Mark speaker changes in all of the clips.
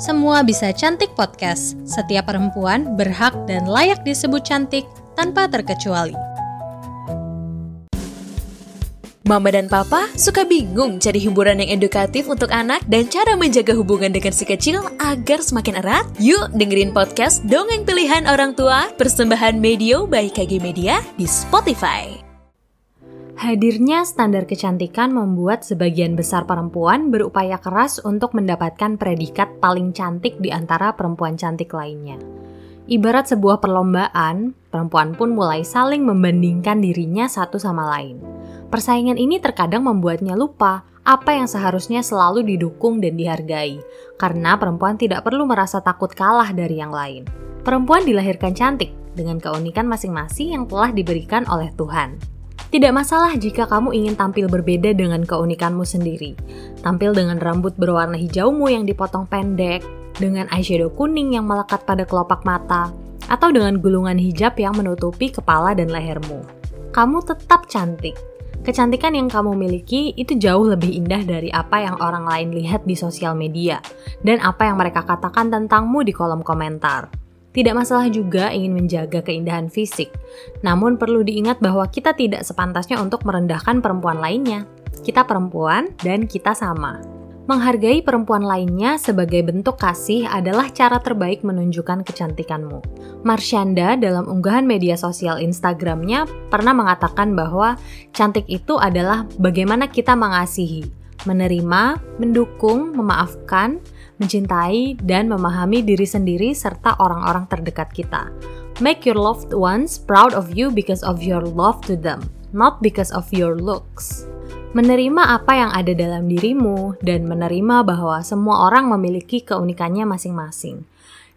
Speaker 1: Semua Bisa Cantik Podcast. Setiap perempuan berhak dan layak disebut cantik tanpa terkecuali.
Speaker 2: Mama dan Papa suka bingung cari hiburan yang edukatif untuk anak dan cara menjaga hubungan dengan si kecil agar semakin erat? Yuk dengerin podcast Dongeng Pilihan Orang Tua persembahan Medio by KG Media di Spotify.
Speaker 1: Hadirnya standar kecantikan membuat sebagian besar perempuan berupaya keras untuk mendapatkan predikat paling cantik di antara perempuan cantik lainnya. Ibarat sebuah perlombaan, perempuan pun mulai saling membandingkan dirinya satu sama lain. Persaingan ini terkadang membuatnya lupa apa yang seharusnya selalu didukung dan dihargai, karena perempuan tidak perlu merasa takut kalah dari yang lain. Perempuan dilahirkan cantik dengan keunikan masing-masing yang telah diberikan oleh Tuhan. Tidak masalah jika kamu ingin tampil berbeda dengan keunikanmu sendiri. Tampil dengan rambut berwarna hijaumu yang dipotong pendek, dengan eyeshadow kuning yang melekat pada kelopak mata, atau dengan gulungan hijab yang menutupi kepala dan lehermu. Kamu tetap cantik. Kecantikan yang kamu miliki itu jauh lebih indah dari apa yang orang lain lihat di sosial media dan apa yang mereka katakan tentangmu di kolom komentar. Tidak masalah juga ingin menjaga keindahan fisik, namun perlu diingat bahwa kita tidak sepantasnya untuk merendahkan perempuan lainnya. Kita perempuan dan kita sama. Menghargai perempuan lainnya sebagai bentuk kasih adalah cara terbaik menunjukkan kecantikanmu. Marshanda dalam unggahan media sosial Instagramnya pernah mengatakan bahwa cantik itu adalah bagaimana kita mengasihi, menerima, mendukung, memaafkan, mencintai, dan memahami diri sendiri serta orang-orang terdekat kita. Make your loved ones proud of you because of your love to them, not because of your looks. Menerima apa yang ada dalam dirimu dan menerima bahwa semua orang memiliki keunikannya masing-masing.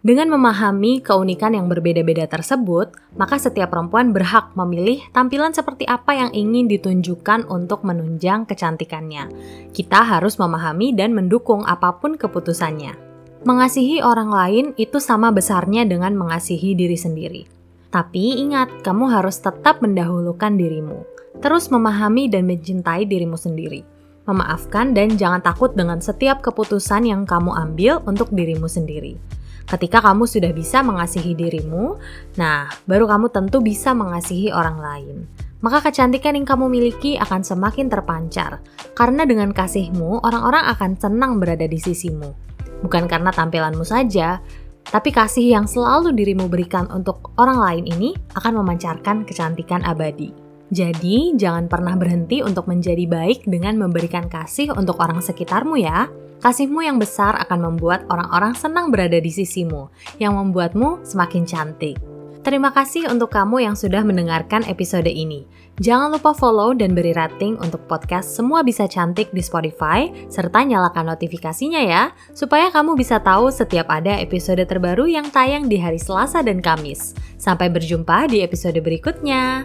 Speaker 1: Dengan memahami keunikan yang berbeda-beda tersebut, maka setiap perempuan berhak memilih tampilan seperti apa yang ingin ditunjukkan untuk menunjang kecantikannya. Kita harus memahami dan mendukung apa pun keputusannya. Mengasihi orang lain itu sama besarnya dengan mengasihi diri sendiri. Tapi ingat, kamu harus tetap mendahulukan dirimu. Terus memahami dan mencintai dirimu sendiri. Memaafkan dan jangan takut dengan setiap keputusan yang kamu ambil untuk dirimu sendiri. Ketika kamu sudah bisa mengasihi dirimu, nah, baru kamu tentu bisa mengasihi orang lain. Maka kecantikan yang kamu miliki akan semakin terpancar, karena dengan kasihmu, orang-orang akan senang berada di sisimu. Bukan karena tampilanmu saja, tapi kasih yang selalu dirimu berikan untuk orang lain ini akan memancarkan kecantikan abadi. Jadi, jangan pernah berhenti untuk menjadi baik dengan memberikan kasih untuk orang sekitarmu ya. Kasihmu yang besar akan membuat orang-orang senang berada di sisimu, yang membuatmu semakin cantik. Terima kasih untuk kamu yang sudah mendengarkan episode ini. Jangan lupa follow dan beri rating untuk podcast Semua Bisa Cantik di Spotify, serta nyalakan notifikasinya ya, supaya kamu bisa tahu setiap ada episode terbaru yang tayang di hari Selasa dan Kamis. Sampai berjumpa di episode berikutnya.